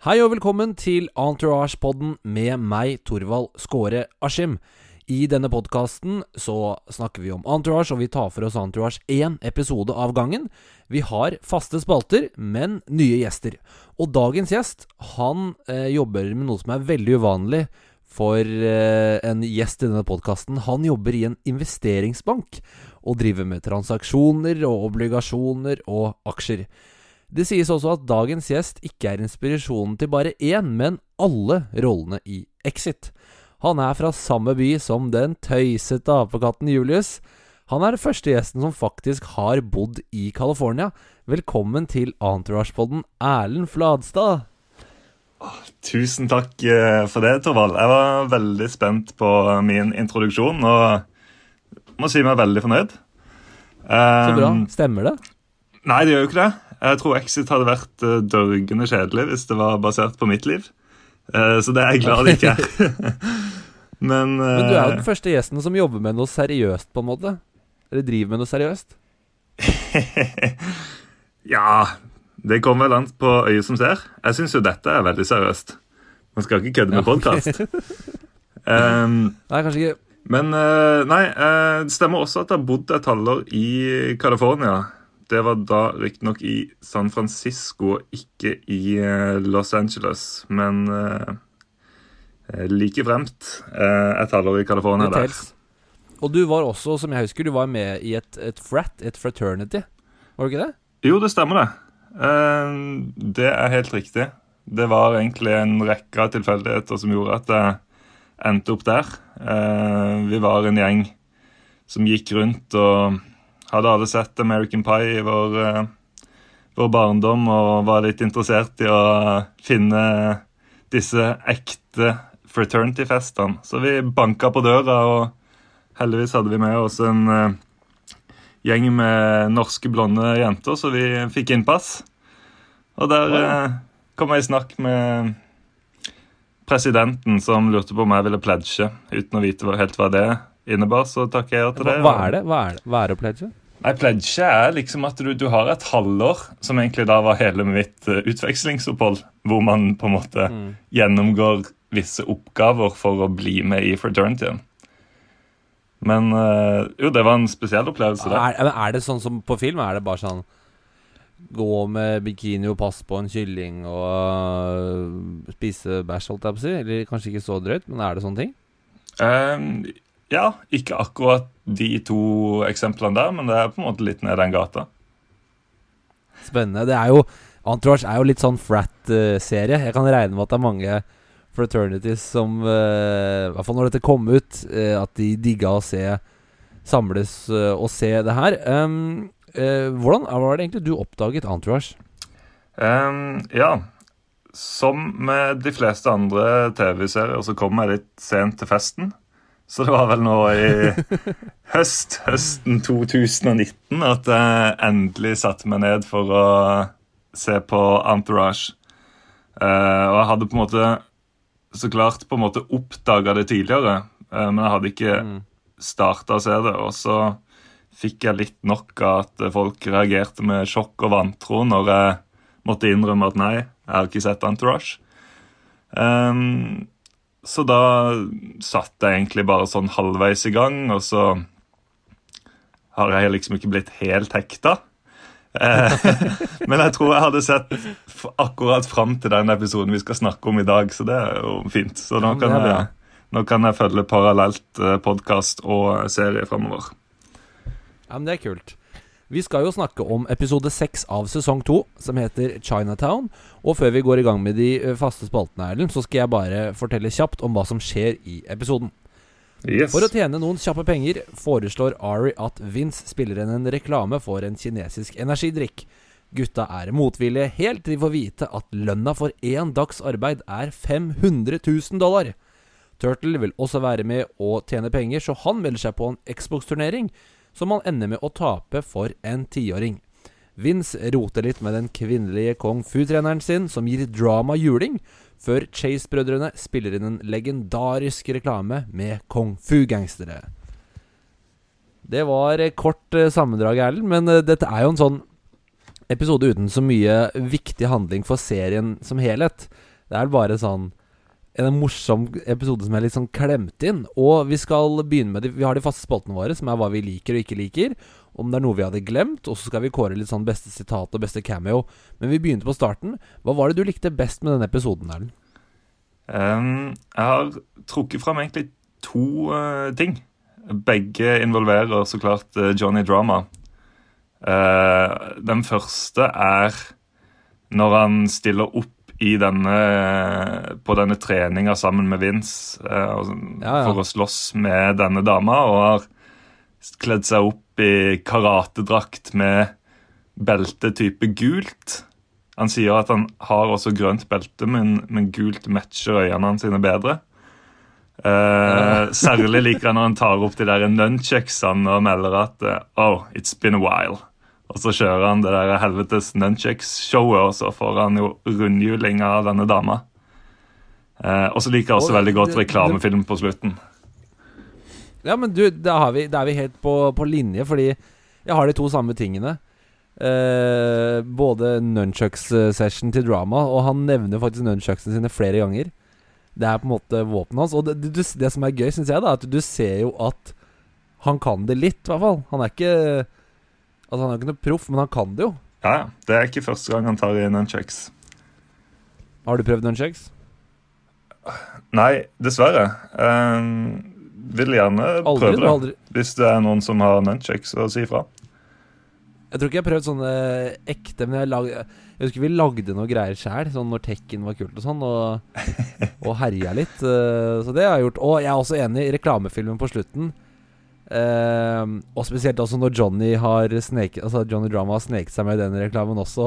Hei og velkommen til Entourage-podden med meg, Torvald Skåre Askim. I denne podkasten så snakker vi om Entourage, og vi tar for oss Entourage én episode av gangen. Vi har faste spalter, men nye gjester. Og dagens gjest, han eh, jobber med noe som er veldig uvanlig for eh, en gjest i denne podkasten. Han jobber i en investeringsbank og driver med transaksjoner og obligasjoner og aksjer. Det sies også at dagens gjest ikke er inspirasjonen til bare én, men alle rollene i Exit. Han er fra samme by som den tøysete apekatten Julius. Han er den første gjesten som faktisk har bodd i California. Velkommen til Entourage-podden, Erlend Fladstad. Tusen takk eh, for det, Torvald. Jeg var veldig spent på min introduksjon og må si meg veldig fornøyd. Så bra. Um, Stemmer det? Nei, det gjør jo ikke det. Jeg tror Exit hadde vært uh, dørgende kjedelig hvis det var basert på mitt liv. Eh, så det er jeg glad det ikke er. Men, Men du er jo eh, den første gjesten som jobber med noe seriøst, på en måte. Eller driver med noe seriøst. Ja, det kommer vel an på øyet som ser. Jeg syns jo dette er veldig seriøst. Man skal ikke kødde med Ja, podkast. Um, Nei, kanskje ikke Men eh, nei, eh, det stemmer også at jeg har bodd et halvår i California. Det var da riktignok i San Francisco, ikke i eh, Los Angeles. Men uh, like fremt eh, et halvår i California der. Og du var også, som jeg husker, du var med i et, et frat, et fraternity. Var du ikke det? Jo, det stemmer det. Eh, det er helt riktig. Det var egentlig en rekke av tilfeldigheter som gjorde at jeg endte opp der. Eh, vi var en gjeng som gikk rundt og hadde alle sett American Pie i vår, eh, vår barndom og var litt interessert i å finne disse ekte fraternity-festene. Så vi banka på døra, og heldigvis hadde vi med oss en eh, gjeng med norske blonde jenter, så vi fikk innpass. Og der eh, kom jeg i snakk med presidenten, som lurte på om jeg ville pledge, uten å vite helt hva det innebar. Så takker jeg ja til det. hva er det? Hva er det? Hva er det å pledge? Nei, Pledge er liksom at du, du har et halvår, som egentlig da var hele mitt eh, utvekslingsopphold, hvor man på en måte Mm. gjennomgår visse oppgaver for å bli med i fraternityen. Men eh, jo, det var en spesiell opplevelse, det. Er, men er det sånn som på film? Er det bare sånn Gå med bikini og passe på en kylling og øh, spise bæsj, holdt jeg på å si? Eller kanskje ikke så drøyt, men er det sånne ting? Um, ja, ikke akkurat de to eksemplene der, men det er på en måte litt ned den gata. Spennende. Det er jo Entourage er jo litt sånn frat-serie. Jeg kan regne med at det er mange fraternities som øh, I hvert fall når dette kom ut, øh, at de digga å se Samles øh, og se det her. Um, uh, hvordan var det egentlig du oppdaget Entourage? Um, ja, som med de fleste andre TV-serier så kom jeg litt sent til festen. Så det var vel nå i høst, høsten 2019 at jeg endelig satte meg ned for å se på Entourage. Eh, og jeg hadde på en måte så klart på en måte oppdaga det tidligere, eh, men jeg hadde ikke Mm. starta å se det. Og så fikk jeg litt nok av at folk reagerte med sjokk og vantro når jeg måtte innrømme at nei, jeg har ikke sett Entourage. Ehm, så da satt jeg egentlig bare sånn halvveis i gang, og så har jeg liksom ikke blitt helt hekta. Eh, Men jeg tror jeg hadde sett akkurat fram til den episoden vi skal snakke om i dag, så det er jo fint. Så nå kan jeg, nå kan jeg følge parallelt podkast og serie framover. Ja, men det er kult. Vi skal jo snakke om episode seks av sesong to, som heter Chinatown. Og før vi går i gang med de faste spaltene, Erlend, så skal jeg bare fortelle kjapt om hva som skjer i episoden. Yes. For å tjene noen kjappe penger foreslår Ari at Vince spiller inn en reklame for en kinesisk energidrikk. Gutta er motvillige helt til de får vite at lønna for én dags arbeid er 500 000 dollar. Turtle vil også være med å tjene penger, så han melder seg på en Xbox-turnering, som han ender med å tape for en tiåring. Vince roter litt med den kvinnelige kung fu-treneren sin, som gir drama juling, før Chase-brødrene spiller inn en legendarisk reklame med kung fu-gangstere. Det var eh, kort eh, sammendrag, Erlend, men eh, dette er jo en sånn episode uten så mye viktig handling for serien som helhet. Det er bare sånn en morsom episode som er litt sånn klemt inn. Og vi skal begynne med de, Vi har de faste spaltene våre, som er hva vi liker og ikke liker. Om det er noe vi hadde glemt. Og så skal vi kåre litt sånn beste sitat og beste cameo. Men vi begynte på starten. Hva var det du likte best med denne episoden, Erlend? Um, jeg har trukket fram egentlig to uh, ting. Begge involverer så klart uh, Johnny Drama. Uh, den første er når han stiller opp denne, på denne treninga sammen med Vince uh, ja, ja. for å slåss med denne dama, og har kledd seg opp i karatedrakt med belte type gult. Han sier at han har også grønt belte, men, men gult matcher øynene hans sine bedre. Uh, særlig liker han når han tar opp de der nunchucksene og melder at Oh, it's been a while. Og så kjører han det der helvetes nunchucks-showet, og så får han jo rundhjuling av denne dama. Eh, og så liker jeg også og, veldig godt reklamefilm på slutten. Ja, men du, da, vi, da er vi helt på, på, linje, fordi jeg har de to samme tingene. Eh, både nunchucks-session til drama, og han nevner faktisk nunchucksene sine flere ganger. Det er på en måte våpenet hans. Og det, det, det som er gøy, syns jeg, da, er at du ser jo at han kan det litt, i hvert fall. Han er ikke Altså Han er jo ikke noe proff, men han kan det jo. Ja, ja. Det er ikke første gang han tar i nunchucks. Har du prøvd nunchucks? Nei, dessverre. Um, vil gjerne aldri, prøve det. Aldri. Hvis det er noen som har nunchucks, så si ifra. Jeg tror ikke jeg har prøvd sånne ekte, men jeg, lag, jeg husker vi lagde noe greier sjæl, sånn når Tekken var kult og sånn, og, og herja litt. Uh, så det har jeg gjort. Og jeg er også enig i reklamefilmen på slutten. Uh, og spesielt også når Johnny har sneket Altså Johnny Drama har sneket seg med i den reklamen også,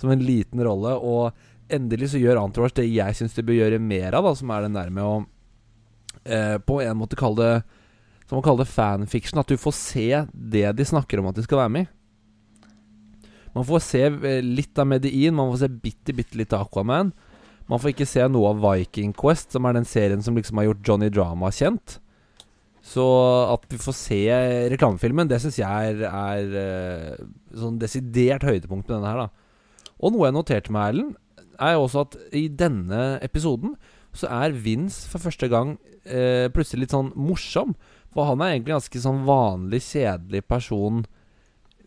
som en liten rolle. Og endelig så gjør Entourage det jeg syns de bør gjøre mer av, da, som er den der med å uh, på en måte kalle det Som å kalle det fanfiction. At du får se det de snakker om at de skal være med i. Man får se eh, litt av Medin, man får se bitte, bitte litt av Aquaman. Man får ikke se noe av Viking Quest, som er den serien som liksom har gjort Johnny Drama kjent. Så at vi får se reklamefilmen, det syns jeg er, er uh, sånn desidert høydepunkt med denne her, da. Og noe jeg noterte meg, Erlend, er også at i denne episoden så er Vince for første gang eh, plutselig litt sånn morsom. For han er egentlig ganske sånn vanlig, kjedelig person.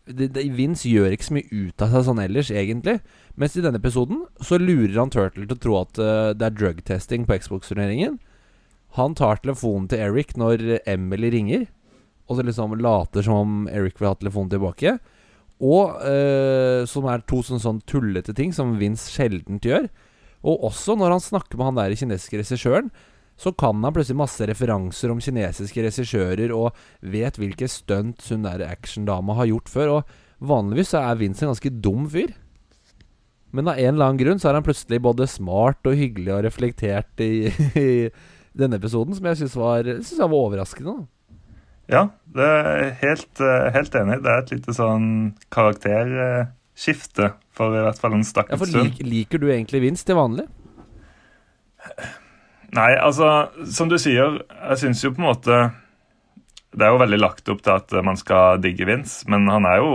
Det, det, Vince gjør ikke så mye ut av seg sånn ellers, egentlig. Mens i denne episoden så lurer han Turtle til å tro at uh, det er drugtesting på Xbox-turneringen. Han tar telefonen til Eric når Emily ringer, og så liksom later som om Eric vil ha telefonen tilbake. Og eh, som er to sånne, sånn tullete ting som Vince sjeldent gjør. Og også når han snakker med han der kinesiske regissøren, så kan han plutselig masse referanser om kinesiske regissører og vet hvilke stunt hun der actiondama har gjort før. Og vanligvis så er Vince en ganske dum fyr. Men av en eller annen grunn så er han plutselig både smart og hyggelig og reflektert i, i denne episoden, som jeg syns var, synes var overraskende. Ja, det er helt, eh, helt, enig. Det er et lite sånn karakterskifte for i hvert fall en stakkars ja, stund. Lik, liker du egentlig Vince til vanlig? Nei, altså, som du sier, jeg syns jo på en måte Det er jo veldig lagt opp til at man skal digge Vince, men han er jo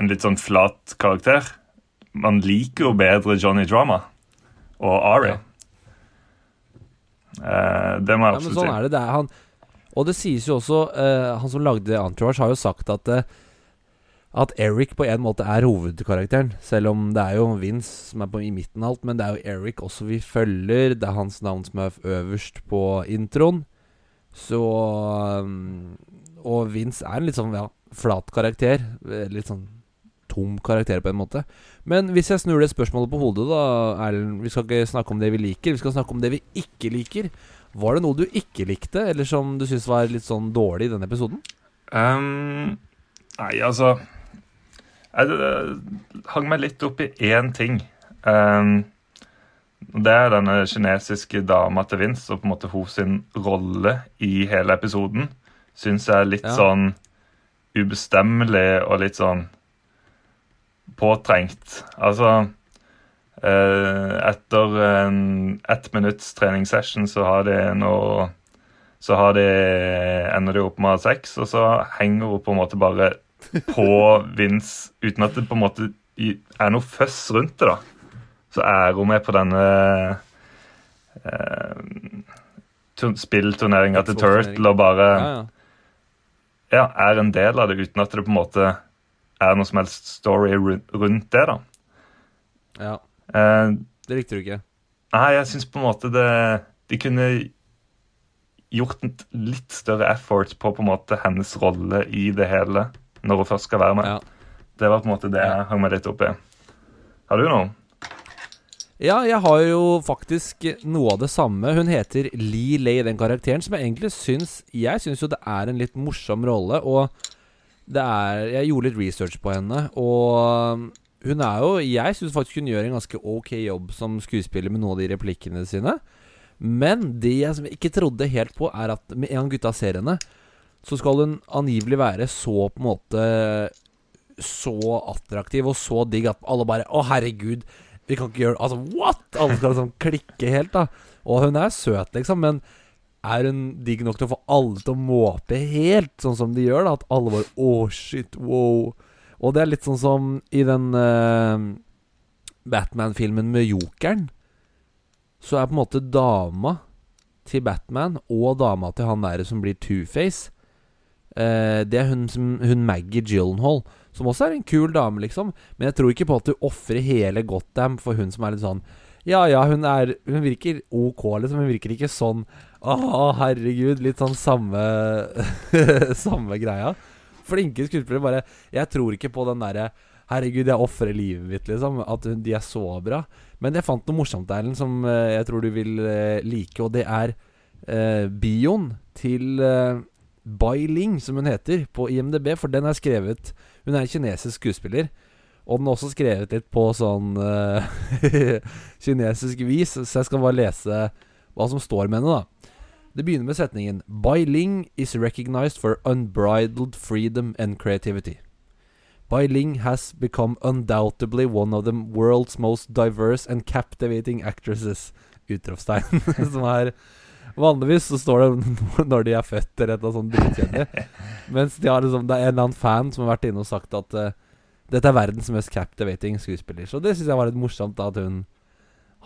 en litt sånn flat karakter. Man liker jo bedre Johnny Drama og Ari. Ja. Uh, det må jeg absolutt si. ja, sånn. Er det. det er han, og det sies jo også uh, Han som lagde Entourage, har jo sagt at uh, At Eric på en måte er hovedkarakteren. Selv om det er jo Vince som er på, i midten av alt. Men det er jo Eric også vi følger. Det er hans navn som er øverst på introen. Så Og Vince er en litt sånn ja, flat karakter. Litt sånn tom karakter, på en måte. Men hvis jeg snur det spørsmålet på hodet, da, Erlend Vi skal ikke snakke om det vi liker, vi skal snakke om det vi ikke liker. Var det noe du ikke likte, eller som du syntes var litt sånn dårlig i denne episoden? Um, nei, altså Jeg det, hang meg litt opp i én ting. Um, det er denne kinesiske dama til Vince og på en måte hos sin rolle i hele episoden. Syns jeg er litt ja. sånn ubestemmelig og litt sånn påtrengt. Altså eh, Etter en ett minutts treningssession så har de noe Så har de, ender de opp med sex, og så henger hun på en måte bare på Vince uten at det på en måte er noe føss rundt det. da. Så er hun med på denne eh, spillturneringa til Turtle og bare Ja, ja. ja, er en del av det, uten at det på en måte er noe som helst story rundt det. da. ja. Eh, Det likte du ikke? nei, jeg syns på en måte det De kunne gjort en litt større effort på på en måte hennes rolle i det hele, når hun først skal være med. Ja. Det var på en måte det jeg hang meg litt opp i. Har du noe? Ja, jeg har jo faktisk noe av det samme. Hun heter Lee Lay, den karakteren, som jeg egentlig syns Jeg syns jo det er en litt morsom rolle, og det er Jeg gjorde litt research på henne, og hun er jo Jeg syns faktisk hun gjør en ganske ok jobb som skuespiller med noen av de replikkene sine. Men det jeg ikke trodde helt på, er at med en gang gutta ser henne, så skal hun angivelig være så på en måte Så attraktiv og så digg at alle bare Å, herregud, vi kan ikke gjøre Altså, what?! Alle skal liksom klikke helt, da. Og hun er søt, liksom, men er hun digg nok til å få alle til å måpe helt, sånn som de gjør? da At alle bare Å, shit, wow. Og det er litt sånn som i den uh, Batman-filmen med jokeren. Så er på en måte dama til Batman og dama til han der som blir Two-Face uh, Det er hun, som, hun Maggie Gyllenhaal, som også er en kul dame, liksom. Men jeg tror ikke på at du ofrer hele Gotham for hun som er litt sånn Ja, ja, hun er Hun virker ok, liksom. Hun virker ikke sånn Å, herregud. Litt sånn samme Samme greia. Flinke skuespillere. Bare Jeg tror ikke på den derre Herregud, jeg ofrer livet mitt, liksom. At de er så bra. Men jeg fant noe morsomt, Erlend, som eh, jeg tror du vil eh, like. Og det er eh, bioen til eh, Bai Ling, som hun heter, på IMDb. For den er skrevet Hun er en kinesisk skuespiller. Og den er også skrevet litt på sånn eh, kinesisk vis, så jeg skal bare lese hva som står med henne, da. Det begynner med setningen Bai Ling is recognized for unbridled freedom and creativity. Bai Ling has become undoubtedly one of the world's most diverse and captivating actresses. Utropstegn. som er Vanligvis så står det når de er født, eller et eller annet. Mens de har liksom, det er en eller annen fan som har vært inne og sagt at uh, dette er verdens mest captivating skuespiller. Så det syns jeg var litt morsomt, da, at hun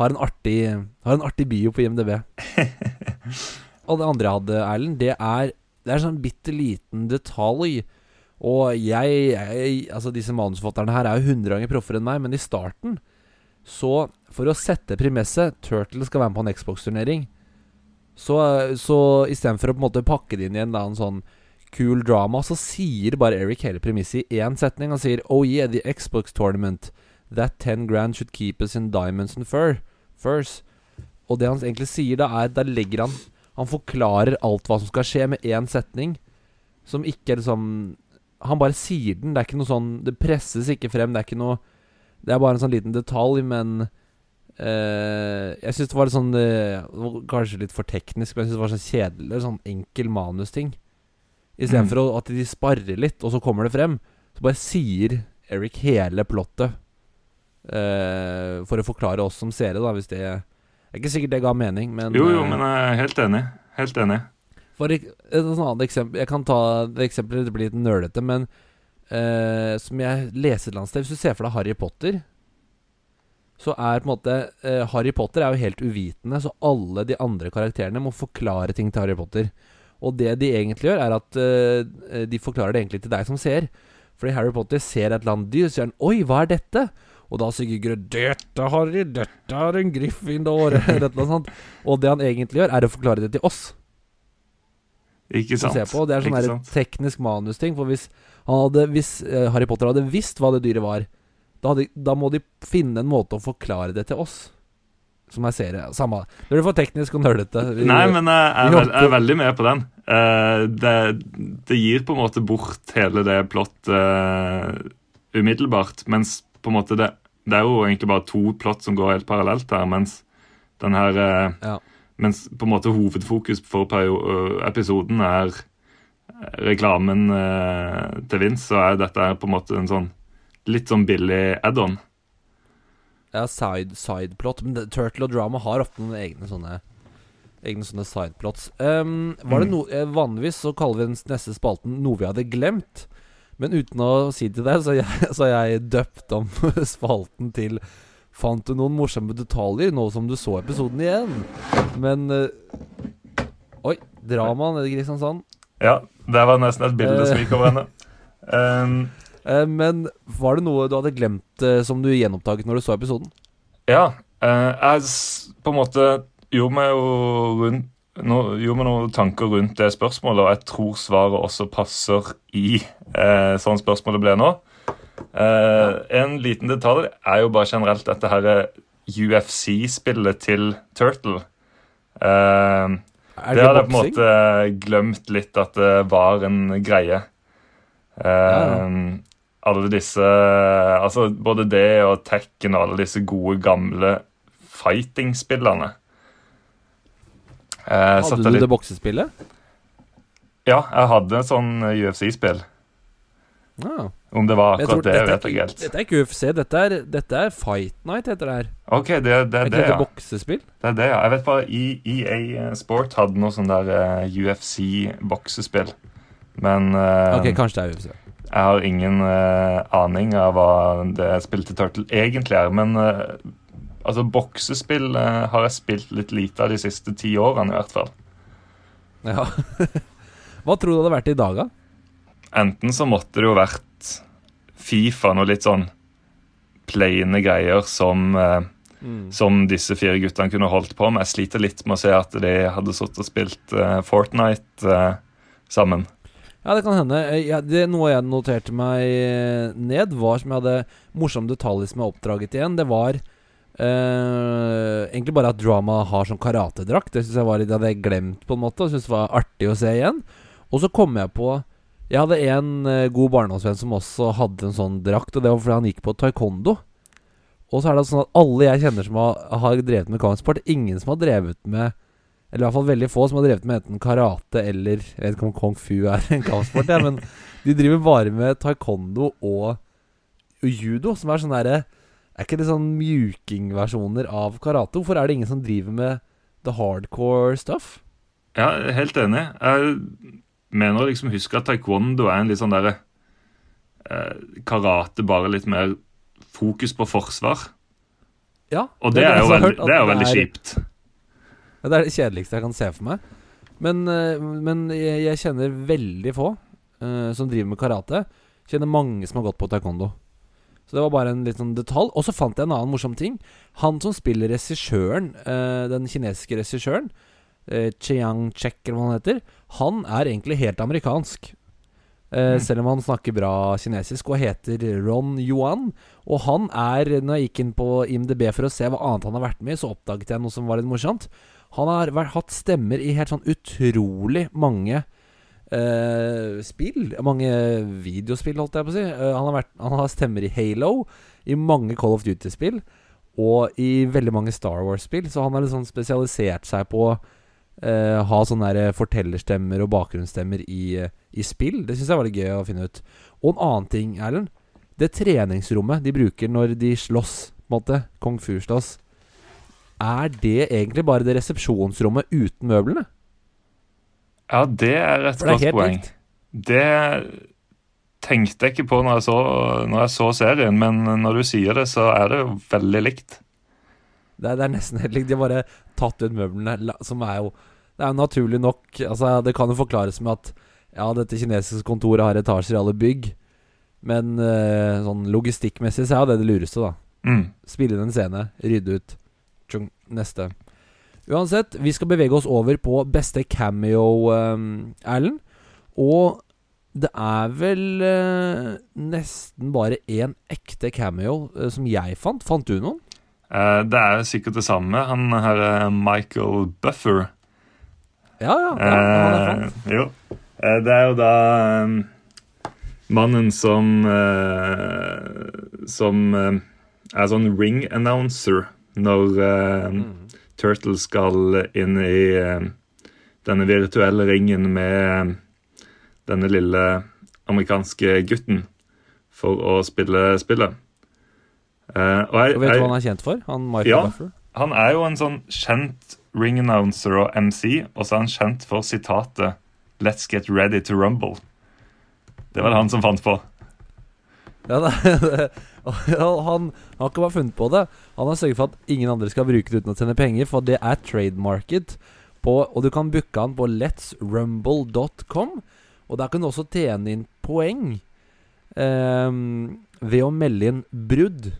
har en artig Har en artig bio på IMDb. Og det andre jeg hadde, Erlend, det er Det er sånn bitte liten detalj. Og jeg, jeg Altså, disse manusforfatterne her er jo hundre ganger proffere enn meg, men i starten så For å sette premisset Turtle skal være med på en Xbox-turnering. Så, så istedenfor å på en måte pakke det inn i en da, en sånn kul drama, så sier bare Eric hele premisset i én setning. Han sier Oh yeah, the Xbox tournament. That ten grand should keep us in diamonds and fur. Furs. Og det han egentlig sier da, er Da legger han Han forklarer alt hva som skal skje, med én setning. Som ikke liksom Han bare sier den. Det er ikke noe sånn Det presses ikke frem. Det er ikke noe Det er bare en sånn liten detalj, men Uh, Jeg syns det var litt sånn uh, Kanskje litt for teknisk, men jeg syns det var sånn kjedelig. Sånn enkel manusting. Istedenfor mm. at de sparrer litt, og så kommer det frem. Så bare sier Eric hele plottet. Uh, for å forklare oss som seere, da, hvis det Det er ikke sikkert det ga mening, men Jo, jo, eh, men jeg er helt enig. Helt enig. for et, et annet eksempel Jeg kan ta det eksempelet, det blir litt nølete, men eh, som jeg leser et eller annet sted Hvis du ser for deg Harry Potter, så er på en måte eh, Harry Potter er jo helt uvitende, så alle de andre karakterene må forklare ting til Harry Potter. Og det de egentlig gjør, er at eh, de forklarer det egentlig til deg som ser. Fordi Harry Potter ser et eller annet dyr, og sier han 'oi, hva er dette?' Og da sier Gud 'Dette, Harry, dette er en noe sånt. Og det han egentlig gjør, er å forklare det til oss Ikke sant? på. Det er sånn der teknisk manusting. For hvis, hadde, hvis eh, Harry Potter hadde visst hva det dyret var, da, hadde, da må de finne en måte å forklare det til oss. Som jeg ser det. Samme. Det blir for teknisk og nølete. Nei, men jeg er, jeg er veldig med på den. Uh, det, det gir på en måte bort hele det plottet uh, umiddelbart. Mens på en måte det, det er jo egentlig bare to plott som går helt parallelt her. Mens den her eh, Ja. Mens på en måte hovedfokus for episoden er reklamen eh, til Vince, så er dette på en måte en sånn litt sånn billig add-on. Ja, side, sideplot. Men det, Turtle og Drama har ofte noen egne sånne Egne sånne sideplots. Um, var det Mm. no, eh, vanligvis så kaller vi den neste spalten 'Noe vi hadde glemt'. Men uten å si til deg, så har jeg, så jeg døpt om spalten til Fant du noen morsomme detaljer nå som du så episoden igjen? Men uh, Oi, drama nede i Kristiansand. Ja, det var nesten et bilde som gikk over henne. Um, Eh, men var det noe du hadde glemt uh, som du gjenoppdaget når du så episoden? ja, jeg på en måte gjorde meg jo rundt nå, gjorde vi noen tanker rundt det spørsmålet, og jeg tror svaret også passer i eh, sånn spørsmålet ble nå. Eh, en liten detalj er jo bare generelt dette her UFC-spillet til Turtle. Eh, Er det hadde jeg på en måte glemt litt at det var en greie. Eh, Ja, Alle disse Altså både det og Tekken og alle disse gode, gamle fighting-spillerne. Eh, Hadde du litt- det boksespillet? Ja, jeg hadde en sånn UFC-spill. Ah. Om det var akkurat det, dette, vet jeg ikke, helt. dette er ikke UFC, dette er, dette er Fight Night, heter det her. OK, det, det det er det, ja. boksespill? Det er det, ja. Jeg vet bare E- EA Sport hadde noe sånn der uh, UFC-boksespill. Men uh, Ok, kanskje det er UFC. Jeg har ingen uh, aning av hva det spillet til Turtle egentlig er. Men eh, altså, boksespill eh, har jeg spilt litt lite av de siste ti årene, i hvert fall. Ja. Hva tror du det hadde vært i dag, da? Enten så måtte det jo vært Fifa, noe litt sånn plaine greier som, eh, som disse fire guttene kunne holdt på med. Jeg sliter litt med å se at de hadde sittet og spilt eh, Fortnite eh, sammen. Ja, det kan hende. Eh, Ja, det, noe jeg noterte meg eh, ned, var som jeg hadde morsom detalj som jeg oppdraget igjen. Det var eh, egentlig bare at Drama har sånn karatedrakt. Det synes jeg var litt, hadde jeg glemt, på en måte. Og syntes det var artig å se igjen. Og så kom jeg på Jeg hadde en uh, god barndomsvenn som også hadde en sånn drakt, og det var fordi han gikk på taekwondo. Og så er det sånn at alle jeg kjenner som har, har drevet med kampsport, ingen som har drevet med Eller i hvert fall veldig få som har drevet med enten karate eller Jeg vet ikke om kung fu er en kampsport, ja, men de driver bare med taekwondo og judo, som er sånn derre Er ikke det sånn mjukingversjoner av karate? Hvorfor er det ingen som driver med the hardcore stuff? Ja, helt enig. Jeg mener å liksom huske at taekwondo er en litt sånn derre eh, Karate, bare litt mer fokus på forsvar. Ja, Og det, det er jo veldig, det er jo veldig kjipt. Ja, det er det kjedeligste jeg kan se for meg. Men, eh, men jeg, jeg kjenner veldig få uh, som driver med karate. Kjenner mange som har gått på taekwondo. Så det var bare en liten detalj. Og så fant jeg en annen morsom ting. Han som spiller regissøren, eh, den kinesiske regissøren, uh, Chiang Chek eller hva han heter, han er egentlig helt amerikansk. Eh, Mm. Selv om han snakker bra kinesisk og heter Ron Yuan. Og han er, når jeg gikk inn på IMDb for å se hva annet han har vært med i, så oppdaget jeg noe som var litt morsomt. Han har vært, hatt stemmer i helt sånn utrolig mange eh, spill. Mange videospill, holdt jeg på å si. Eh, han, har vært, han har stemmer i Halo, i mange Call of Duty-spill, og i veldig mange Star Wars-spill. Så han har liksom spesialisert seg på å eh, ha sånne fortellerstemmer og bakgrunnsstemmer i, eh, i spill. Det syns jeg var litt gøy å finne ut. Og en annen ting, Erlend. Det treningsrommet de bruker når de slåss, på en måte, kung fu-slåss, er det egentlig bare det resepsjonsrommet uten møblene? Ja, det er et godt poeng. likt. Det tenkte jeg ikke på når jeg, så, når jeg så serien, men når du sier det, så er det jo veldig likt. Det er, det er nesten helt likt. De har bare tatt ut møblene, som er jo Det er jo naturlig nok Altså Det kan jo forklares med at Ja, dette kinesiske kontoret har etasjer i alle bygg, men uh, sånn logistikkmessig så er jo det det lureste, da. Mm. Spille inn en scene, rydde ut. Tjung, neste. Uansett, vi skal bevege oss over på beste cameo, um, Erlend. Og det er vel eh, nesten bare én ekte cameo eh, som jeg fant. Fant du noen? Eh, det er sikkert det samme. Han her er Michael Buffer. Ja, ja. ja han er fant. Eh, jo. Eh, det er jo da eh, mannen som eh, Som eh, er sånn ring announcer når eh, Mm. Turtle skal inn i eh, denne virtuelle ringen med eh, denne lille amerikanske gutten for å spille spillet. Uh, og jeg, Og vet du hva han er kjent for? Han Michael Ja. Buffer? han er jo en sånn kjent ring announcer og MC, og så er han kjent for sitatet 'Let's get ready to rumble'. Det var det han som fant på. Ja, det, han, han har ikke bare funnet på det. Han har sørget for at ingen andre skal bruke det uten å tjene penger, for det er trademarket. På, og du kan booke han på letsrumble.com. Og der kan du også tjene inn poeng eh, ved å melde inn brudd.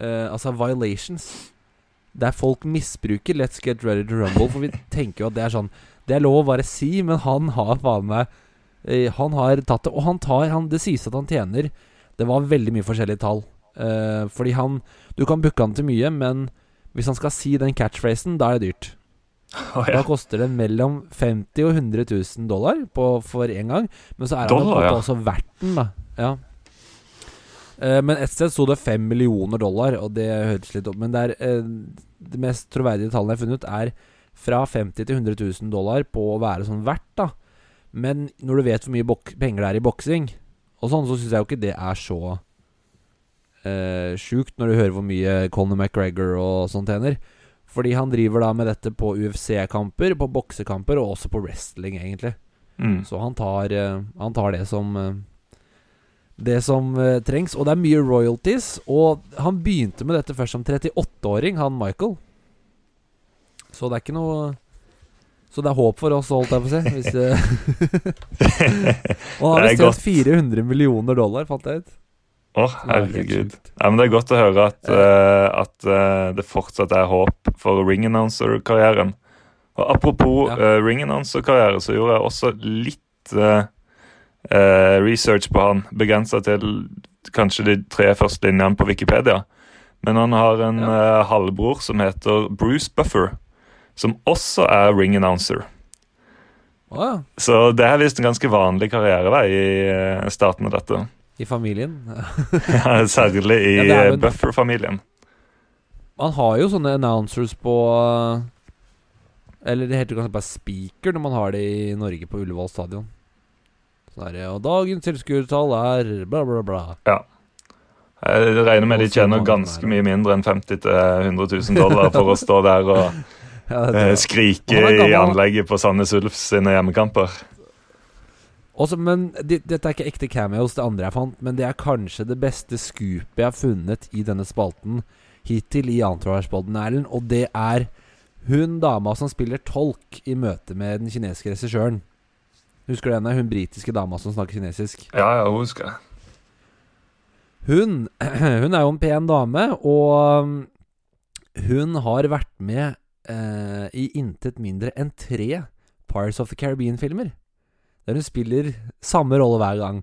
Eh, altså violations. Der folk misbruker Let's Get Ready to Rumble. For vi tenker jo at det er sånn Det er lov å bare si, men han har faen meg eh, Han har tatt det. Og han tar han, Det sies at han tjener Det var veldig mye forskjellige tall. Uh, fordi han Du kan booke han til mye, men hvis han skal si den catchphrasen, da er det dyrt. Å, Da koster det mellom 50 og 100 000 dollar på, for én gang. Men så er han Dollar, ja. også verdt den, da. Ja. Uh, men et sted sto det 5 millioner dollar, og det høres litt opp. Men det er uh, det mest troverdige tallene jeg har funnet, er fra 50 til 100 000 dollar på å være sånn verdt, da. Men når du vet hvor mye penger det er i boksing, og sånn, så syns jeg jo ikke det er så uh, sjukt, når du hører hvor mye Conor McGregor og sånn tjener. Fordi han driver da med dette på UFC-kamper, på boksekamper og også på wrestling, egentlig. Mm. Så han tar, eh, han tar det som eh, Det som uh, trengs. Og det er mye royalties. Og han begynte med dette først som 38-åring, han Michael. Så det er ikke noe Så det er håp for oss, holdt jeg på å si. Hvis, og han har godt. 400 millioner dollar, fant jeg ut. Å, er herregud. Ja, men Det er godt å høre at, uh, at uh, det fortsatt er håp for ring announcer-karrieren. Og Apropos Ja. uh, ring announcer-karriere, så gjorde jeg også litt research på han. Begrensa til kanskje de tre første linjene på Wikipedia. Men han har en eh, halvbror som heter Bruce Buffer, som også er ring announcer. Oh, ja. Så det er visst en ganske vanlig karrierevei i starten av dette. I familien. Ja, Særlig i Ja, eh, en- Buffer-familien. Man har jo sånne announcers på eh, Eller det heter kanskje bare speaker når man har det i Norge på Ullevål stadion. Så er det Og dagens tilskuertall er bla, bla, bla. Jeg regner med de tjener ganske mye mindre enn 50 000-100 000 dollar for å stå der og Ja, eh, skrike i anlegget på Sandnes Ulf sine hjemmekamper. Også, men de, dette er ikke ekte cameos, det andre jeg fant. Men det er kanskje det beste scoopet jeg har funnet i denne spalten hittil i Entourage-podden, Erlend. Og det er hun dama som spiller tolk i møte med den kinesiske regissøren. Husker du henne? Hun britiske dama som snakker kinesisk. Ja, ja, husker jeg. Hun, hun er jo en pen dame, og um, hun har vært med eh, i intet mindre enn tre Pirates of the Caribbean-filmer. Der hun spiller samme rolle hver gang.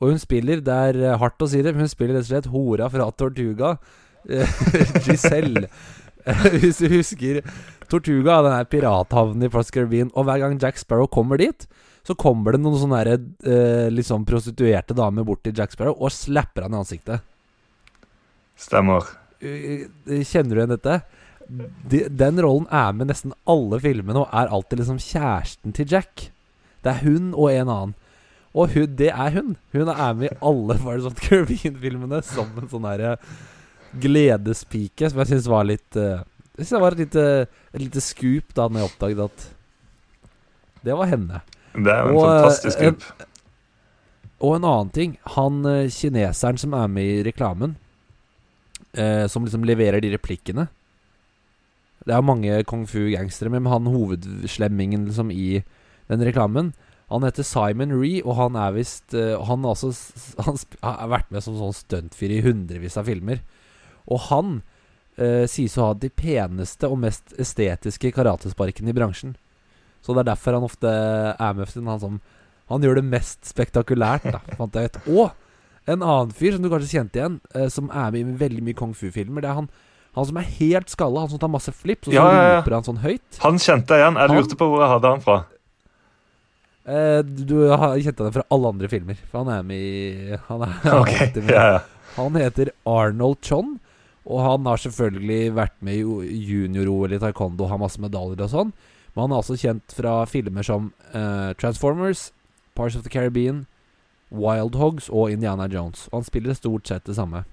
Og hun spiller, det er eh, hardt å si det, men hun spiller rett og slett hora fra Tortuga. Eh, Giselle. Eh, Hvis du husker Tortuga, den her pirathavnen i Pirates Caribbean. Og hver gang Jack Sparrow kommer dit, så kommer det noen sånne der, eh, sånn prostituerte damer bort til Jack Sparrow og slapper han i ansiktet. Stemmer. Kjenner du igjen dette? De, den rollen er med nesten alle filmene og er alltid liksom kjæresten til Jack. Det er hun og en annen. Og hun, det er hun. Hun er med i alle of the Caribbean-filmene som en sånn her gledespike, som jeg syns var litt uh, Jeg synes det var et lite, et lite scoop da når jeg oppdaget at det var henne. Det er jo en Og, eh, fantastisk en- Og en annen ting. Han eh, kineseren som er med i reklamen, eh, som liksom leverer de replikkene Det er mange kung fu-gangstere, men han hovedslemmingen liksom i den reklamen Han heter Simon Ree, og han er visst eh, Han, også, han har vært med som sånn stuntfyr i hundrevis av filmer. Og han eh, sies å ha de peneste og mest estetiske karatesparkene i bransjen. Så det er derfor han ofte er med. sin, Han, som, han gjør det mest spektakulært, da, fant jeg ut. Og en annen fyr som du kanskje kjente igjen, eh, som er med i veldig mye kung fu-filmer. Det er han, han som er helt skalla, han som tar masse flips, og så Ja, roper han sånn høyt. Han kjente jeg igjen. Jeg lurte på hvor jeg hadde han fra. Eh, du har kjent han fra alle andre filmer, for han er med i Han er okay. han, med. ja, ja. Han heter Arnold Chon, og han har selvfølgelig vært med i junior-OL i taekwondo, har masse medaljer og sånn. Men han er også kjent fra filmer som eh, Transformers, Parts of the Caribbean, Wild Hogs og Indiana Jones. Og han spiller stort sett det samme.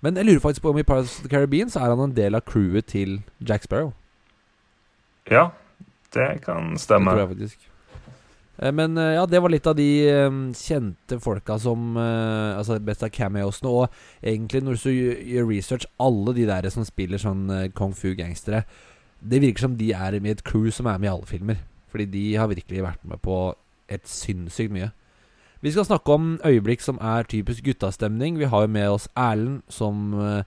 Men jeg lurer faktisk på om i Pirates of the Caribbean så er han en del av crewet til Jack Sparrow. ja, det kan stemme. Det tror jeg faktisk. Eh, Men eh, ja, det var litt av de eh, kjente folka som Altså best av cameosene. Og egentlig, når du gjør research, alle de der som spiller sånn kung fu-gangstere Det virker som de er med i et crew som er med i alle filmer. Fordi de har virkelig vært med på et sinnssykt mye. Vi skal snakke om øyeblikk som er typisk guttastemning. Vi har jo med oss Erlend, som eh,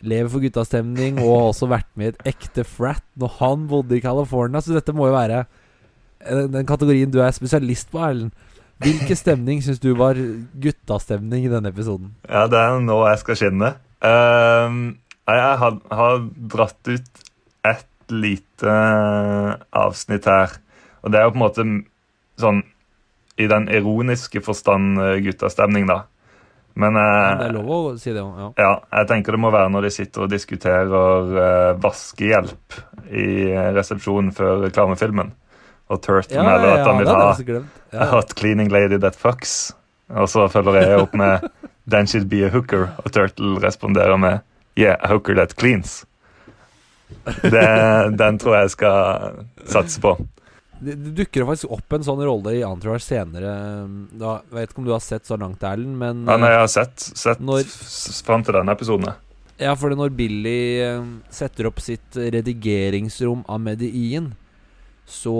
lever for guttastemning, og har også vært med i et ekte frat når han bodde i California. Så dette må jo være eh, den kategorien du er spesialist på, Erlend. Hvilken stemning syns du var guttastemning i denne episoden? Ja, det er nå jeg skal skinne. Uh, jeg har, har dratt ut et lite avsnitt her. Og det er jo på en måte sånn i den ironiske forstand eh, guttastemning, da. Men det eh, er lov å si det òg, ja. ja, jeg tenker det må være når de sitter og diskuterer eh, vaskehjelp i resepsjonen før reklamefilmen. Og Turtle Ja, melder at han det vil ha Ja. hot cleaning lady that fucks. Og så følger jeg opp med Then she'd be a hooker. Og Turtle responderer med Yeah, a hooker that cleans. Det, den tror jeg skal satse på. Det, det dukker faktisk opp en sånn rolle i Entourage senere. Da, jeg vet ikke om du har sett så langt, Erlend, men Ja, nei, jeg har sett, sett Når- fram til denne episoden. Ja, for når Billy eh, setter opp sitt redigeringsrom av Medien, så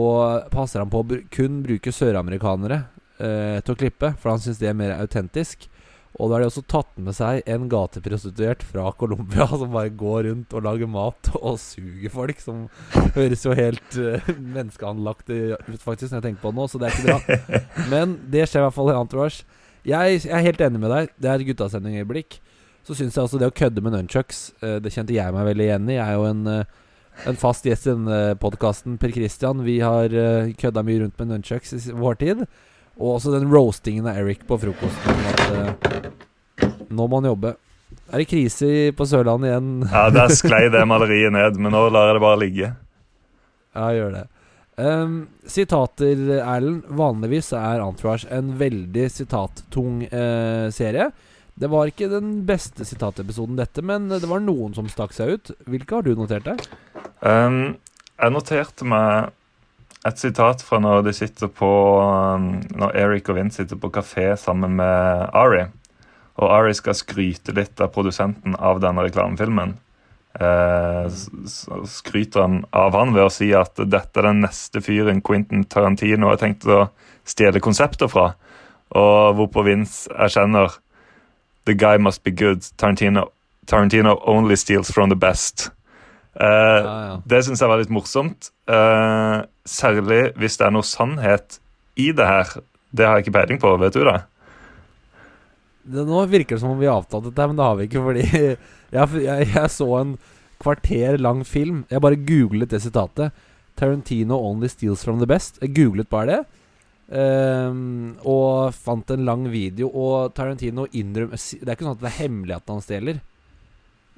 passer han på å kun bruke søramerikanere eh, til å klippe, for han syns det er mer autentisk. Og da har de også tatt med seg en gateprostituert fra Colombia som bare går rundt og lager mat og suger folk. Som høres jo helt uh, menneskeanlagt ut, faktisk, når jeg tenker på det nå, så det er ikke bra. Men det skjer i hvert fall i Entourage. Jeg, jeg er helt enig med deg. Det er et guttastemning-øyeblikk. Så syns jeg også det å kødde med nunchucks, uh, det kjente jeg meg veldig igjen i. Jeg er jo en, uh, en fast gjest i denne podkasten, Per Christian. Vi har kødda mye rundt med nunchucks i vår tid. Og også den roastingen av Eric på frokosten. At eh, nå må han jobbe. Er det krise på Sørlandet igjen? Ja, Der sklei det maleriet ned, men nå lar jeg det bare ligge. Ja, gjør det. Um, sitater, Erlend. Vanligvis er Entourage en veldig sitattung uh, serie. Det var ikke den beste sitatepisoden, dette, men det var noen som stakk seg ut. Hvilke har du notert deg? Um, jeg noterte meg et sitat fra når på um, Når Eric og Vince sitter på kafé sammen med Ari. Og Ari skal skryte litt av produsenten av denne reklamefilmen. Eh, skryter han av han ved å si at dette er den neste fyren Quentin Tarantino har tenkt å stjele konsepter fra. Og hvorpå Vince erkjenner The guy must be good. Tarantino, Tarantino only steals from the best. Eh, Ja, ja. det syns jeg var litt morsomt. Eh, særlig hvis det er noe sannhet i det her. Det har jeg ikke peiling på, vet du det? det nå virker det som om vi har avtalt dette, men det har vi ikke. Fordi jeg, jeg, jeg så en kvarter lang film. Jeg bare googlet det sitatet. 'Tarantino only steals from the best'. Jeg googlet bare det. Um, og fant en lang video. Og Tarantino innrømmer Det er ikke sånn at det er hemmelig at han stjeler.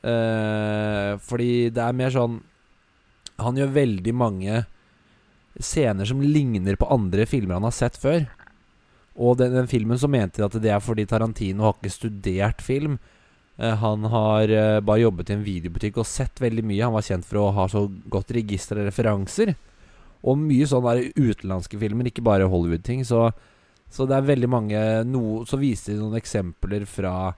Eh, fordi det er mer sånn Han gjør veldig mange scener som ligner på andre filmer han har sett før. Og den, den filmen så mente de at det er fordi Tarantino har ikke studert film. Uh, han har uh, bare jobbet i en videobutikk og sett veldig mye. Han var kjent for å ha så godt register av referanser. Og mye sånn der utenlandske filmer, ikke bare Hollywood-ting. Så, så det er veldig mange no, Så viste de noen eksempler fra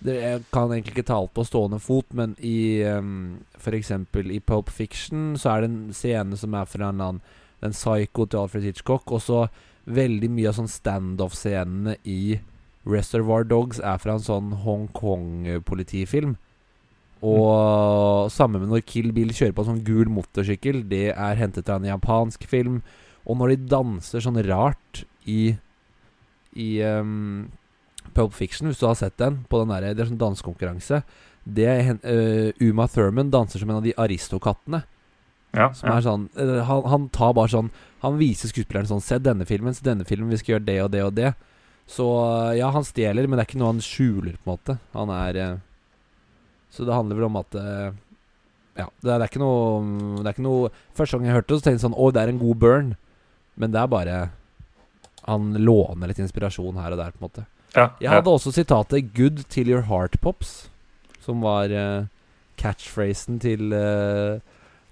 det, Jeg kan egentlig ikke ta alt på stående fot, men i um, f.eks. i Pulp Fiction så er det en scene som er fra en annen Den Psycho til Alfred Hitchcock. Og så veldig mye av sånn standoff-scenene i Reservoir Dogs er fra en sånn Hongkong-politifilm. Og samme med når Kill Bill kjører på en sånn gul motorsykkel. Det er hentet fra en japansk film. Og når de danser sånn rart i I um, Pulp Fiction, hvis du har sett den, på den der, det er sånn dansekonkurranse Det er øh, Uma Thurman danser som en av de aristokattene. Ja, Som ja. er sånn uh, han, han tar bare sånn Han viser skuespilleren sånn Se denne filmen, se denne filmen, vi skal gjøre det og det og det. Så øh, ja, han stjeler, men det er ikke noe han skjuler, på en måte. Han er Så det handler vel om at Ja, det er, det er ikke noe Det er ikke noe Første gang jeg hørte det, så tenkte jeg sånn Å, det er en god burn. Men det er bare Han låner litt inspirasjon her og der, på en måte. Ja, Jeg ja. hadde også sitatet 'Good till your heart pops', som var uh, catchphrasen til uh,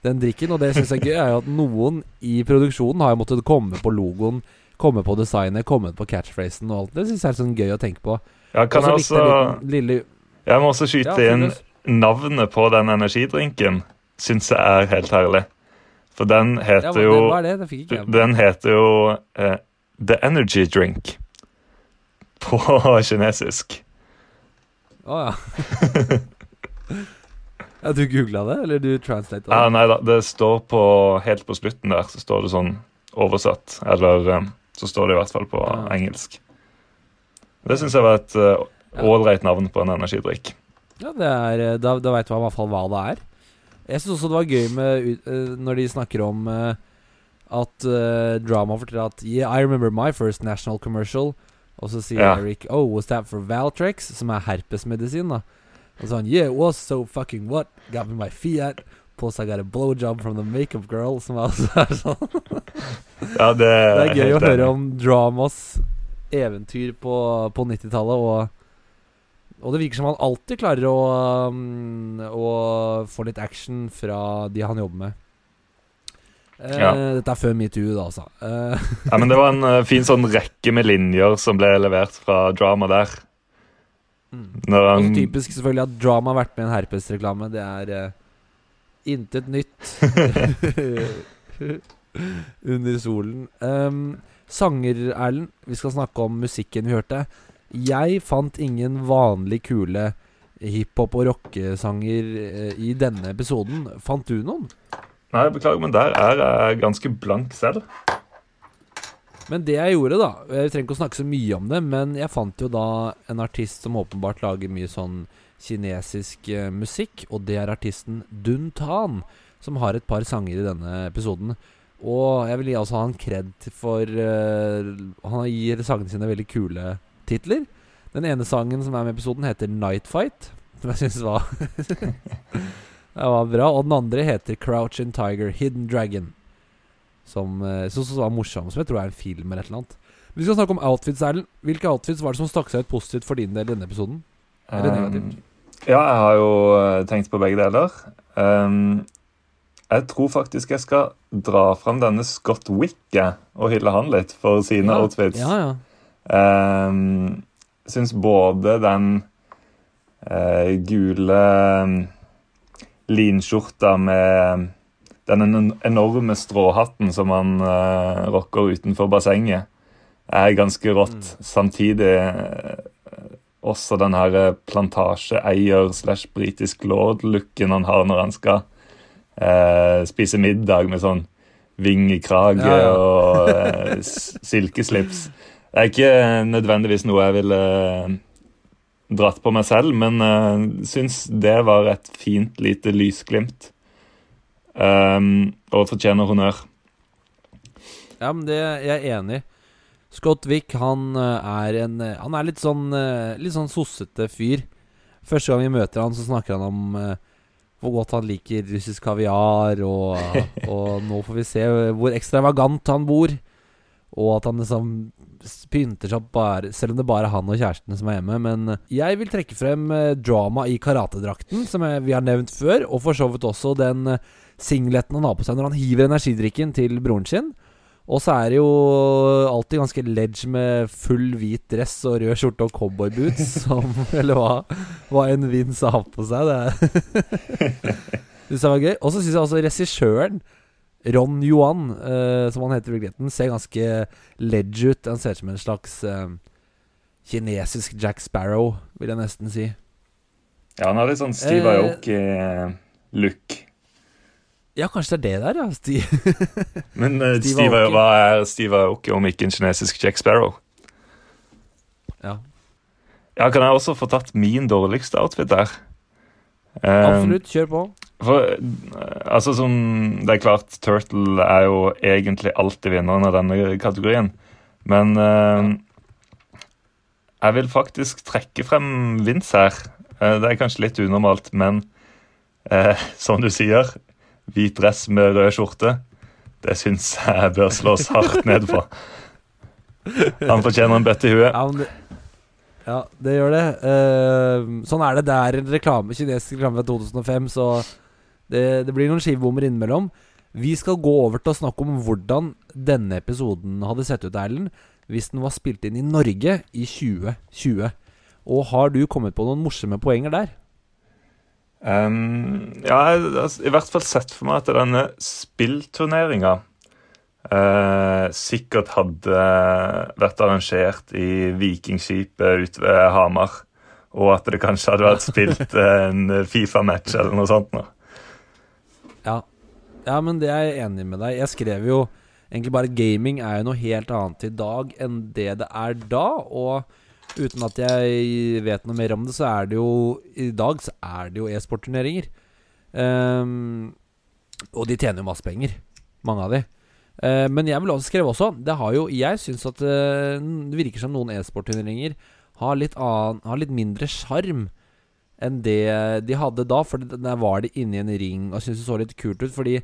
den drikken. Og det jeg er gøy, er jo at noen i produksjonen har jo måttet komme på logoen komme på designet, komme på catchphrasen og alt. Det syns jeg er sånn gøy å tenke på. Ja, kan også jeg liten- lille Jeg må også skyte Ja, inn navnet på den energidrinken. Syns jeg er helt herlig. For den heter jo. Den heter jo uh, The Energy Drink på kinesisk. Å ja. ja. Du googla det, eller du translata det? Ja, nei da, det står på helt på slutten der, så står det sånn oversatt. Eller eh, så står det i hvert fall på Ja. engelsk. Det syns jeg var et eh, ålreit navn på en energidrikk. Ja, det er, eh, da, da veit du i hvert fall hva det er. Jeg syns også det var gøy med eh, når de snakker om uh, at Drama forteller at Yeah, I remember my first national commercial. Og så sier Ja. Eric Oh, was that for Valtrex? Som er herpesmedisin, da. Og sånn Yeah, it was so fucking what? Got me my Fiat. Plus I got a blowjob from the makeup girl. Som også er sånn Ja, det, Det er gøy å høre om dramas eventyr på, på 90-tallet, og, og det virker som han alltid klarer å, um, å få litt action fra de han jobber med. Eh, Ja. Dette er før metoo, da, altså. Eh, Ja, men det var en eh, fin sånn rekke med linjer som ble levert fra drama der. Når han typisk selvfølgelig at drama har vært med i en herpesreklame. Det er intet nytt under solen. Um, sanger, Erlend. Vi skal snakke om musikken vi hørte. Jeg fant ingen vanlig kule hiphop- og rockesanger i denne episoden. Fant du noen? Nei, beklager, men der er jeg ganske blank selv. Men det jeg gjorde, da Jeg trenger ikke å snakke så mye om det, men jeg fant jo da en artist som åpenbart lager mye sånn kinesisk eh, musikk, og det er artisten Dun Tan, som har et par sanger i denne episoden. Og jeg vil gi altså han kred for eh, Han gir sangene sine veldig kule titler. Den ene sangen som er med i episoden, heter Night Fight, som jeg syns var Det var bra. Og den andre heter Crouch and Tiger Hidden Dragon. Som eh, jeg syns var morsom, som jeg tror er en film eller et eller annet. Vi skal snakke om outfits, Erlend. Hvilke outfits var det som stakk seg ut positivt for din del i denne episoden? Eller negativt? Um, ja, jeg har jo eh, tenkt på begge deler. Um, jeg tror faktisk jeg skal dra fram denne Scott Wick og hylle han litt for sine Ja, outfits. Ja, ja. Um, syns både den uh, gule linskjorta med den enorme stråhatten som han uh, rocker utenfor bassenget, er ganske rått. Samtidig eh, også den her eh, plantasjeeier slash britisk lord-looken han har når han skal uh, spise middag med sånn vingekrage Ja, ja. og uh, silkeslips. Det er ikke nødvendigvis noe jeg ville eh, dratt på meg selv, men uh, syns det var et fint lite lysglimt. Um, og fortjener honnør. ja, men det er jeg enig i. Scott Wick, han eh, er en eh, Han er litt sånn Litt sånn sossete fyr. Første gang vi møter han, så snakker han om uh, hvor godt han liker russisk kaviar, og, og nå får vi se hvor ekstravagant han bor. Og at han liksom pynter seg bare Selv om det bare er han og kjæresten som er hjemme. Men jeg vil trekke frem eh, drama i karatedrakten, som jeg, vi har nevnt før. Og for så vidt også den eh, singleten han har på seg når han hiver energidrikken til broren sin. Og så er det jo alltid ganske ledge med full hvit dress og rød skjorte og cowboyboots, som Eller hva, hva en Vince har på seg. Det syns jeg var gøy. Og så syns jeg også regissøren, Ron Johan, uh, som han heter i virkeligheten, ser ganske ledge ut. Han ser ut som en slags uh, kinesisk Jack Sparrow, vil jeg nesten si. Ja, han har litt sånn Steve Eh, Aoki-look. Ja, kanskje det er det der, ja. Sti Men uh, Steve Steve, Aoki. hva er Steve Aoki om ikke en kinesisk Jack Sparrow? ja. Ja, Kan jeg også få tatt min dårligste outfit der? Eh, Absolutt, kjør på. For, eh, altså som, Det er klart, Turtle er jo egentlig alltid vinneren av denne kategorien. Men eh, jeg vil faktisk trekke frem Vince her. Eh, det er kanskje litt unormalt, men eh, som du sier, hvit dress med rød skjorte, det syns jeg bør slås hardt ned på. Han fortjener en bøtte i huet. Ja, det, gjør det. Uh, sånn er det. Det er en reklame, kinesisk reklame fra 2005, så det, det blir noen skivebommer innimellom. Vi skal gå over til å snakke om hvordan denne episoden hadde sett ut, Erlend, hvis den var spilt inn i Norge i 2020. Og har du kommet på noen morsomme poenger der? Um, ja, jeg har i hvert fall sett for meg at denne spillturneringa uh, sikkert hadde vært arrangert i Vikingskipet ute ved Hamar. Og at det kanskje hadde vært spilt en Fifa-match eller noe sånt. Nå. Ja. ja, men det er jeg enig med deg Jeg skrev jo egentlig bare gaming er jo noe helt annet i dag enn det det er da. Og uten at jeg vet noe mer om det, så er det jo I dag så er det jo e-sportturneringer. Um, og de tjener jo masse penger, mange av de. Uh, men jeg vil også skrive også Det har jo Jeg syns at uh, det virker som noen e-sportturneringer har har litt mindre sjarm enn det de hadde da. For der var de inne i en ring og syntes det så litt kult ut. Fordi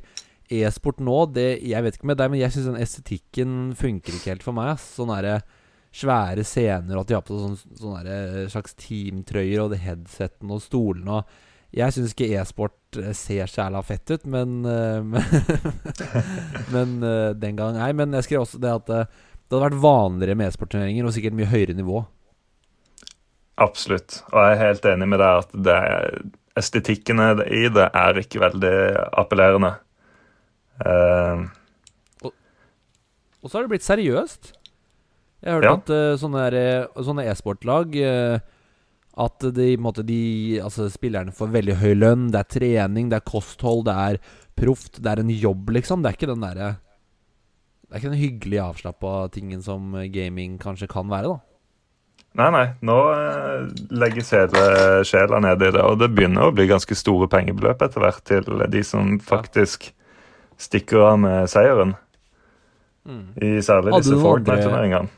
e-sport nå, det, jeg vet ikke med deg, men jeg syns den estetikken funker ikke helt for meg. Ass. Sånne der, svære scener, og at de har på sånne, sånne slags teamtrøyer og headseten og stolene. og jeg syns ikke e-sport eh, ser sjæla fett ut, men uh, Men uh, den gang Nei, men jeg skrev også det at det hadde vært vanligere med e-sportturneringer og sikkert mye høyere nivå. Absolutt. Og jeg er helt enig med deg at det, estetikkene i det er ikke veldig appellerende. Uh, og, og, så har det blitt seriøst. Jeg har hørt ja. at uh, sånne e-sportlag uh, At de, måte, de, altså, spillerne får veldig høy lønn. Det er trening, det er kosthold, det er proft. Det er en jobb, liksom. Det er ikke den derre Det er ikke den hyggelige, avslappa tingen som gaming kanskje kan være, da. Nei, nei. Nå eh, legges hele sjela ned i det. Og det begynner å bli ganske store pengebeløp etter hvert til de som faktisk stikker av med seieren. Mm. I særlig disse Fortnite-turneringene.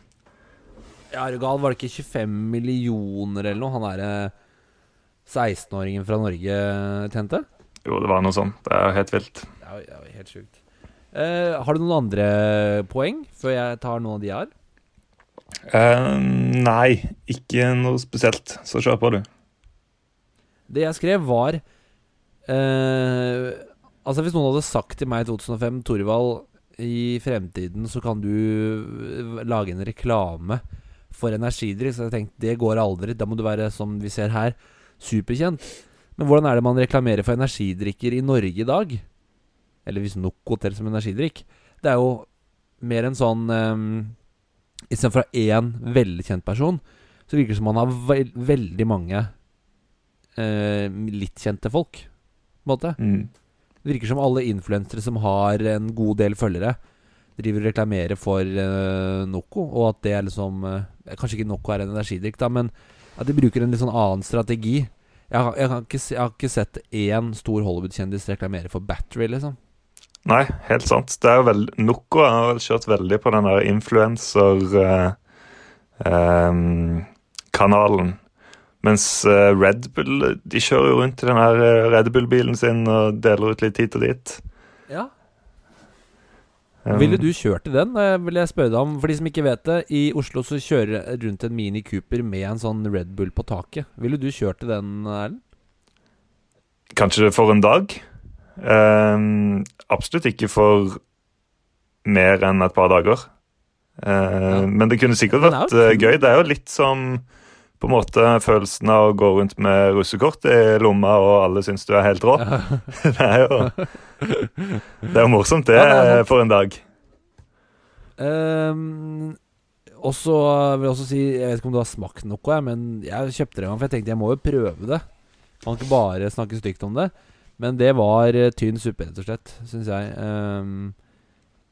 Ja, er du gal? Var det ikke 25 millioner eller noe han derre 16-åringen fra Norge tjente? Jo, det var noe sånt. Det er helt vilt. Det er jo helt sjukt. Eh, har du noen andre poeng før jeg tar noen av de jeg har? Uh, nei, ikke noe spesielt. Så kjør på, du. Det jeg skrev, var uh, Altså, hvis noen hadde sagt til meg i 2005 Torvald, i fremtiden så kan du lage en reklame for energidrikk, så jeg tenkte det går aldri. Da må du være, som vi ser her, superkjent. Men hvordan er det man reklamerer for energidrikker i Norge i dag? Eller hvis Noco teller som energidrikk. Det er jo mer en sånn um, Istedenfor én veldig kjent person, så virker det som man har ve veldig mange uh, litt kjente folk, på en måte. Mm. Det virker som alle influensere som har en god del følgere, driver og reklamerer for uh, Noco, og at det er liksom eh, Kanskje ikke Noco er en energidrikk, da, men at de bruker en litt sånn annen strategi. Jeg har, jeg har, ikke, jeg har ikke, sett én stor Hollywood-kjendis reklamere for Battery, liksom. Nei, helt sant. Det er jo vel, Noco har vel kjørt veldig på den der influenser-kanalen. Eh, eh, mens eh, Red Bull de kjører jo rundt i den her eh, Red Bull-bilen sin og deler ut litt hit og dit. Ja. Um, Ville du kjørt i den? vil jeg spørre deg om For de som ikke vet det, i Oslo så kjører rundt en Mini Cooper med en sånn Red Bull på taket. Ville du kjørt i den, Erlend? Kanskje for en dag. Um, absolutt ikke for mer enn et par dager. Uh, ja. Men det kunne sikkert vært uh, gøy. Det er jo litt som på en måte følelsen av å gå rundt med russekort i lomma, og alle syns du er helt rå. Det er jo Det er jo morsomt, det, ja, det for en dag. Um, og så vil jeg også si Jeg vet ikke om du har smakt noe, men jeg kjøpte det en gang, for jeg tenkte jeg må jo prøve det. Kan ikke bare snakke stygt om det. Men det var uh, tynn suppe, rett og slett, syns jeg. Um,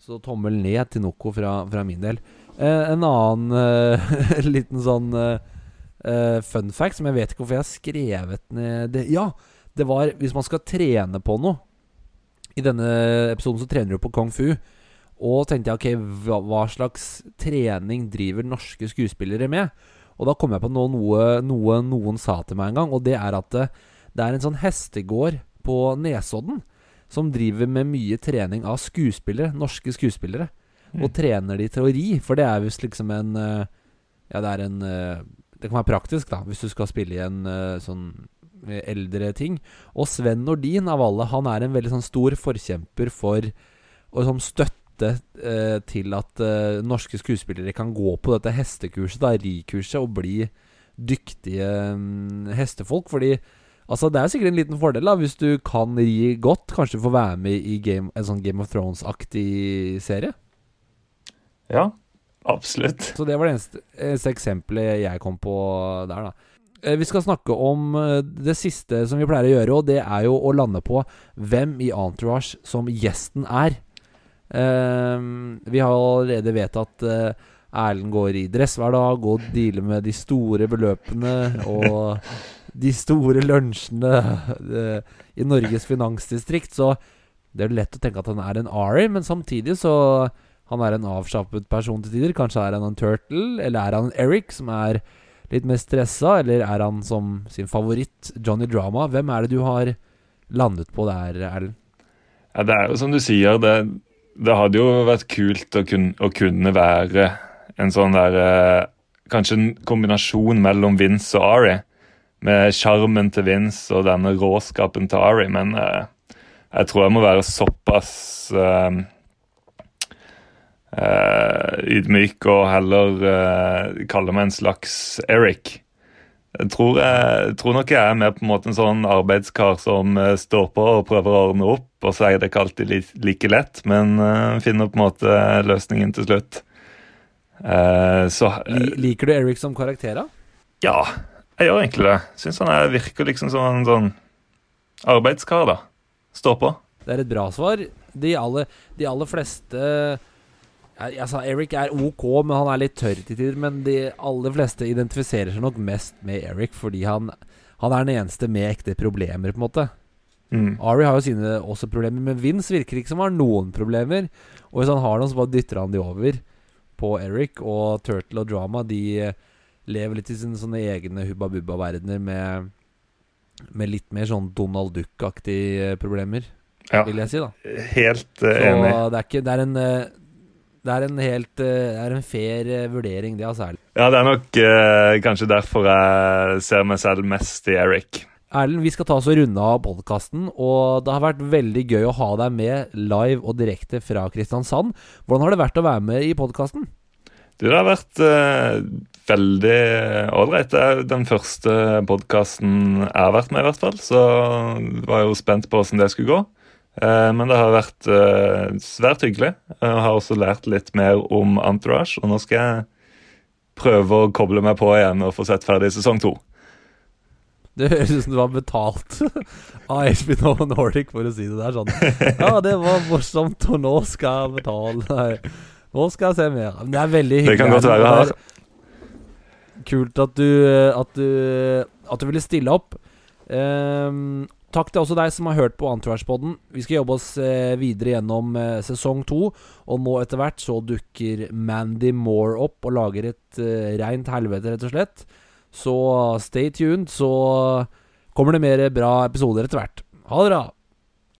så tommel ned til Noco fra, fra min del. Uh, en annen uh, liten sånn fun fact som jeg vet ikke hvorfor jeg har skrevet ned det. Ja, det var hvis man skal trene på noe. I denne episoden så trener du på kung fu. Og tenkte jeg ok, hva, hva slags trening driver norske skuespillere med? Og da kom jeg på noe, noe, noe noen sa til meg en gang, og det er at det, det er en sånn hestegård på Nesodden som driver med mye trening av skuespillere, norske skuespillere. Mm. Og trener de til å ri, for det er visst liksom en eh, Ja, det er en eh, Det kan være praktisk, da, hvis du skal spille i en uh, sånn eldre ting. Og Sven Nordin av alle, han er en veldig sånn stor forkjemper for å sånn støtte eh, til at eh, norske skuespillere kan gå på dette hestekurset, da, rikurset, og bli dyktige um, hestefolk. Fordi altså, det er sikkert en liten fordel da hvis du kan ri godt. Kanskje få være med i game, en sånn Game of Thrones-aktig serie. Ja, absolutt. Så det var det eneste, eneste eksempelet jeg kom på der, da. Eh, Vi skal snakke om eh, det siste som vi pleier å gjøre, og det er jo å lande på hvem i Entourage som gjesten er. Vi har allerede vedtatt uh, Erlend går i dress hver dag og dealer med de store beløpene og de store lunsjene eh, i Norges finansdistrikt, så det er lett å tenke at han er en Ari, men samtidig så Han er en avslappet person til tider. Kanskje er han en Turtle, eller er han en Eric, som er litt mer stressa, eller er han som sin favoritt Johnny Drama? Hvem er det du har landet på der, Erlend? Ja, det er jo som du sier, det, det hadde jo vært kult å kunne, å kunne være en sånn der eh, Kanskje en kombinasjon mellom Vince og Ari. Med sjarmen til Vince og denne råskapen til Ari, men eh, jeg tror jeg må være såpass eh, ydmyk og heller eh, kalle meg en slags Eric. Jeg tror, jeg tror nok jeg er mer på en måte en sånn arbeidskar som eh, står på og prøver å ordne opp, og så er det ikke alltid like lett, men eh, finner på en måte løsningen til slutt. Eh, så Li liker du Eric som karakter, da? ja, jeg gjør egentlig det. Syns han er, virker liksom som en sånn arbeidskar, da. Står på. Det er et bra svar. De aller, de aller fleste jeg, sa Eric er ok, men han er litt tørr til tider. Men de aller fleste identifiserer seg nok mest med Eric fordi han, han er den eneste med ekte problemer, på en måte. Mm. Ari har jo sine også problemer, men Vince virker ikke som har noen problemer. Og hvis han har noen, så bare dytter han de over på Eric. Og Turtle og Drama De eh, lever litt i sine sånne egne Hubba Bubba-verdener med, med litt mer sånn Donald Duck-aktige problemer, Ja, vil jeg si, da. helt enig Så det er ikke Det er en eh, det er en helt eh, Det er en fair eh, vurdering, det, altså. Ja, det er nok eh, kanskje derfor jeg ser meg selv mest i Eric. Erlend, vi skal ta oss og runde av podkasten, og det har vært veldig gøy å ha deg med live og direkte fra Kristiansand. Hvordan har det vært å være med i podkasten? Du, det har vært eh, veldig ålreit. Det er den første podkasten jeg har vært med, i hvert fall. Så var jeg jo spent på hvordan det skulle gå. Eh, men det har vært eh, svært hyggelig. Jeg har også lært litt mer om Entourage, og nå skal jeg prøve å koble meg på igjen og få sett ferdig sesong to. Det høres ut som du var betalt av HBO Nordic for å si det der sånn. Ja, det var morsomt, og nå skal jeg betale. Nei, nå skal jeg se mer. Men det er veldig hyggelig. Det kan godt være her. har. Kult at du, at du, at du ville stille opp. Ehm, takk til også deg som har hørt på Entourage-podden. Vi skal jobbe oss eh, videre gjennom eh, sesong to. Og nå etter hvert så dukker Mandy Moore opp og lager et eh, reint helvete, rett og slett. Så stay tuned, så kommer det mer bra episoder etter hvert. Ha det bra.